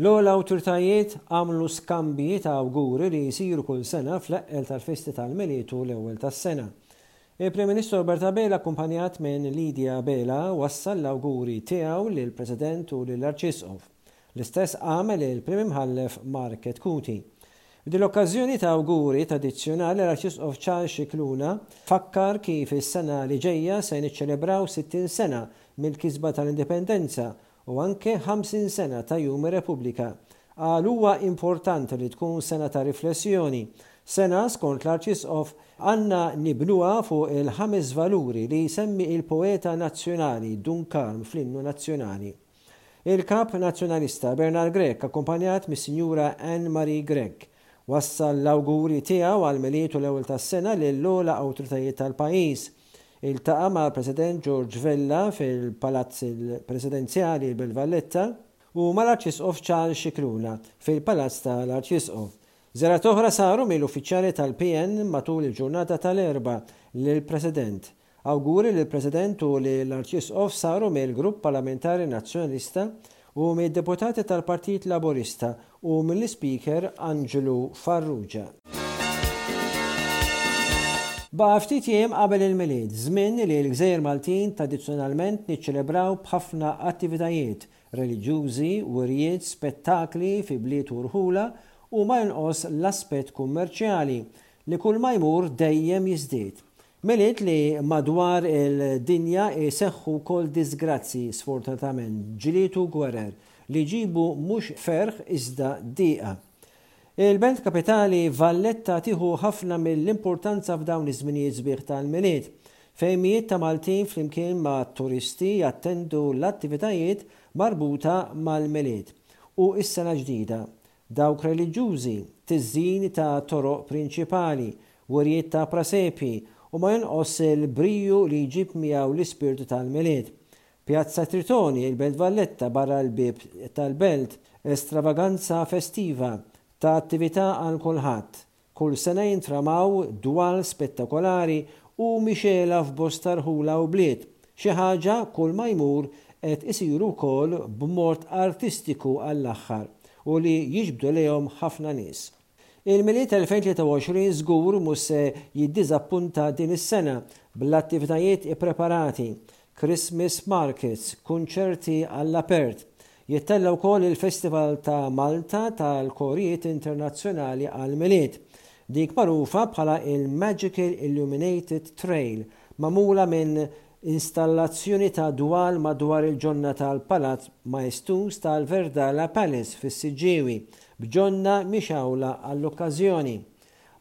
L-ogħla awtoritajiet għamlu skambji ta' awguri li jsiru kull sena fl-eqqel tal-festi tal-Milied u l-Ewwel tas-Sena. Il-Prim Ministru Robert Abela akkumpanjat minn Lydia Abela wassal l-awguri tiegħu lill-President u lill-Arċisqof. L-istess għamel il-Prim Imħallef Market Cuti. F'din l-okkażjoni ta' awguri tradizzjonali l-Arċisqof Charles Scicluna fakkar kif is-sena li ġejja se niċċelebraw 60 sena mill-kisba tal-Indipendenza u anke 50 sena ta' Jum ir-Repubblika. Qal huwa importanti li tkun sena ta' riflessjoni. Sena, skont l-Arċisqof, għandna nibnuha fuq il-ħames valuri li jsemmi il-poeta nazzjonali Dun Karm fl-Innu Nazzjonali. Il-Kap Nazzjonalista Bernard Grech akkumpanjat mis-Sinjura Anne Marie Grech, wassal l-awgurji tiegħu għal Milietu l-Ewwel tas-Sena lill-ogħla awtoritajiet tal-pajjiż. Iltaqa' mal-President George Vella fil-Palazz il-Presidenzjali il-Belt Valletta, u mal-Arċisqof Charles Scicluna fil-Palazz ta' l-Arċisqof. Żjarat oħra saru mill-uffiċjali tal-PN matul il-ġurnata tal-Erbgħa lill-President Awguri lill-President u li l-Arċisqof saru mill-Grupp Parlamentari Nazzjonalista u mid-Deputati tal-Partit Laburista u mill-Ispeaker Anġlu Farrugia. Baqa' ftit jiem qabel il-Milied, żmien li l-gżejjer Maltin tradizzjonalment niċċelebraw b'ħafna attivitajiet, reliġjużi, wirjiet, spettakli fi bliet u rħula u ma jonqos l-aspett kummerċjali, li kulma jmur dejjem jiżdied. Milied li madwar il-dinja jseħħu wkoll diżgrazzji, sfortunatament, ġlied u gwerer, li jġibu mhux ferħ iżda diqa. Il-Belt Kapitali Valletta tieħu ħafna mill-importanza f'dawn iż-żminijiet sbieħ tal-Milied, fejn mijiet ta' Maltin flimkien ma' turisti jattendu l-attivitajiet marbuta mal-Milied u s-Sena Ġdida, Dawk reliġjużi, tiżjin ta' toroq prinċipali, wirjiet ta' prasepji, u ma jonqosx il-briju li jġib miegħu l-ispirtu tal-Milied. Pjazza Tritoni, il-Belt Valletta barra l-bieb tal-Belt, estravaganza festiva, ta' attività għal kulħadd. Kull sena jintramaw dwal spettakolari u mixegħla f'bosta rħula u bliet. Xi ħaġa kull ma jmur qed isiru wkoll b'mod artistiku għall-aħħar u li jiġbdu lejhom ħafna nies. Il-Milied 2023 żgur mhux se jiddiżappunta din is-sena bl-attivitajiet ippreparati. Christmas markets, kunċerti għall-apert. Jittella' wkoll il-Festival ta' Malta tal-Korijiet Internazzjonali għall-Milied, dik magħrufa bħala l-Magical Illuminated Trail, magħmula minn installazzjoni ta' dwal madwar il-ġonna tal-Palazz maestuż tal-Verdala Palace fis-Siġġiewi, b'ġonna mixgħula għall-okkażjoni.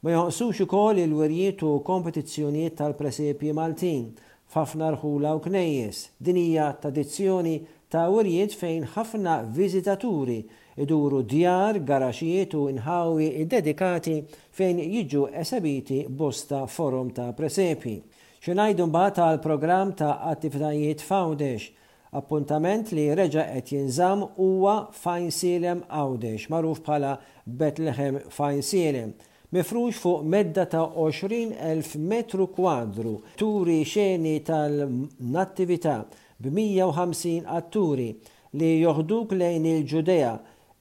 Ma jonqsux ukoll il-wirjiet u kompetizzjonijiet tal-presepji Maltin f'ħafna rħula u knejjes. Din hija tadizzjoni ta' wirjiet fejn ħafna viżitaturi iduru djar, garaxxijiet u inħawi iddedikati fejn jiġu esebiti bosta forom ta' presepji. Xi ngħidu mbagħad għall-programm ta' attivitajiet f'Għawdex Appuntament li reġa' qed jinżamm huwa f'Għajnsielem Għawdex, magħruf bħala Betlehem f'Għajnsielem, mifrux fuq medda ta' 20 elf metru kwadru, turi xeni tal-Nattività b'150 atturi li joħduk lejn il-Ġudea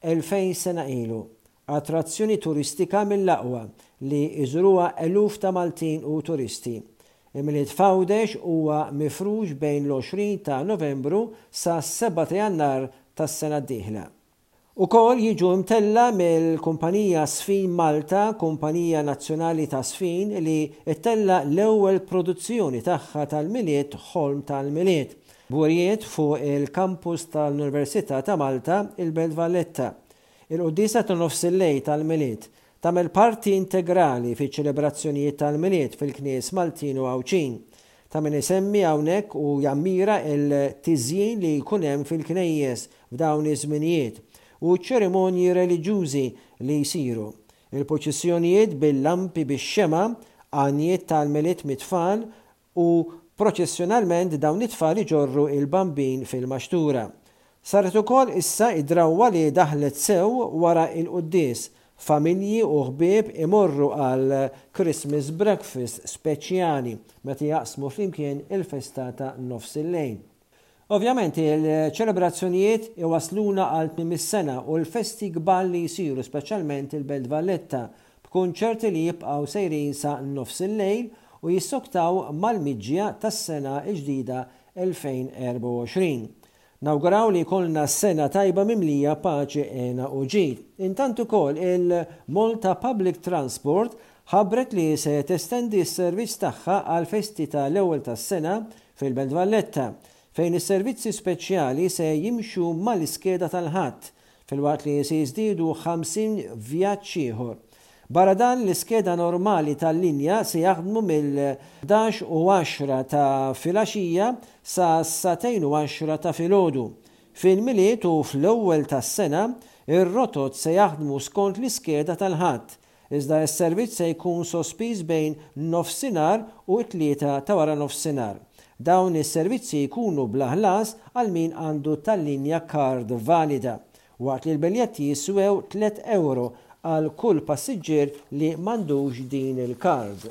2000 sena ilu. Attrazzjoni turistika mill-aqwa li jżuruha eluf ta' Maltin u turisti. Il-Milied f'Għawdex huwa mifrux bejn l-20 ta' Novembru sas-7 ta' Jannar tas-sena d-dieħla. Ukoll jiġu mtellgħa mill-kumpanija Sfin Malta, kumpanija nazzjonali ta' Sfin li ttellgħa l-ewwel produzzjoni tagħha tal-Milied Ħolm tal-Milied, b'wirjiet fuq il-kampus tal-Università ta' Malta, il-Belt Valletta. Il-Quddiesa ta' Nofsillejl tal-Milied tagħmel parti integrali fiċ-ċelebrazzjonijiet tal-Milied fil-Knies Maltin u Għawdxin. Ta' min isemmi hawnhekk u jammira l-tiżjin li jkun hemm fil-knejjes f'dawn iż-żminijiet u ċ-ċerimonji reliġjużi li jsiru. Il-puċissjonijiet bil-lampi bix-xemgħa, għanjiet tal-Milied mit-tfal u proċessjonalment dawn it-tfal iġorru il-Bambin fil-maxtura. Saret ukoll issa id-drawwa li daħlet sew wara il-quddies, familji u ħbieb imorru għal Christmas Breakfast speċjali meta jaqsmu flimkien il-festa ta' nofs il-lejl. Ovvjament, il-ċelebrazzjonijiet iwassluna għal tmiem is-sena u l-festi kbar li jsiru, speċjalment il-Belt Valletta, b'kunċerti li jibqgħu sejrin sa nofs il-lejl u jissoktaw mal-miġja tas-sena l-ġdida 2024. Nawguraw li jkollna sena tajba mimlija paċi, hena u ġid. Intant ukoll il-Malta Public Transport ħabbret li se testendi s-servizz tagħha għall-festi ta' l-ewwel tas-sena Fil-Belt Valletta, fejn is-servizzi speċjali se jimxu mal-iskeda tal-Ħadd, filwaqt li se jiżdiedu 50 vjaġġ ieħor. Barra dan, l-iskeda normali tal-linja se jaħdmu mill-ħdax u għaxra ta' filgħaxija sas-sagħtejn u għaxra ta' filgħodu. Fil-Milied u fl-ewwel tas-sena, ir-rotot se jaħdmu skont l-iskeda tal-Ħadd, iżda s-servizz se jkun sospiż bejn nofsinhar u t-tlieta ta' waranofsinhar. Dawn is-servizzi jkunu bla ħlas għal min għandu tal-linja kard valida, waqt li l-biljetti jiswew tliet ewro għal kull passiġġier li m'għandux din il-kard.